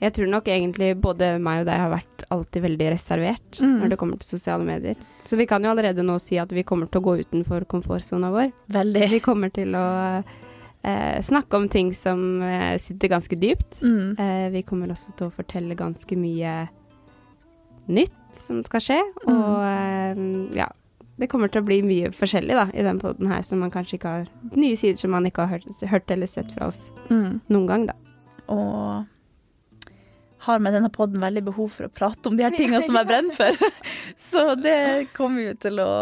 Jeg tror nok egentlig både meg og deg har vært alltid veldig reservert Mm. når det kommer til sosiale medier. Så vi kan jo allerede nå si at vi kommer til å gå utenfor komfortsona vår. Veldig. Vi kommer til å eh, snakke om ting som eh, sitter ganske dypt. Mm. Eh, vi kommer også til å fortelle ganske mye nytt som skal skje, og eh, ja. Det kommer til å bli mye forskjellig da, i den poden her, som man kanskje ikke har Nye sider som man ikke har hørt, hørt eller sett fra oss Mm. noen gang, da. Og har med denne podden veldig behov for å prate om de her tingene som jeg brenner for. Så det kommer vi til å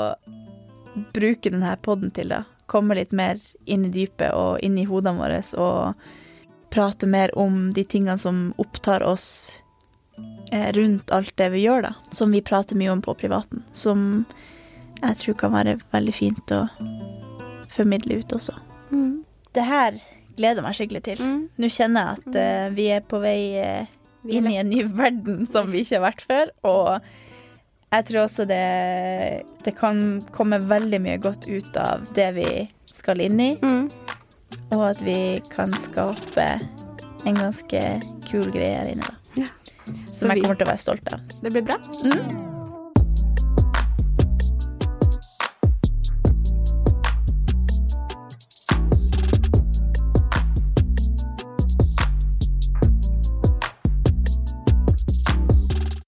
bruke denne podden til, da. Komme litt mer inn i dypet og inn i hodene våre og prate mer om de tingene som opptar oss eh, rundt alt det vi gjør, da. Som vi prater mye om på privaten. Som jeg tror kan være veldig fint å formidle ut også. Det her gleder jeg meg skikkelig til. Mm. Nå kjenner jeg at uh, vi er på vei er inn i en ny verden som vi ikke har vært før. Og jeg tror også det, det kan komme veldig mye godt ut av det vi skal inn i. Mm. Og at vi kan skape en ganske kul greie her inne. Ja. Som jeg kommer til å være stolt av. Det blir bra. Mm.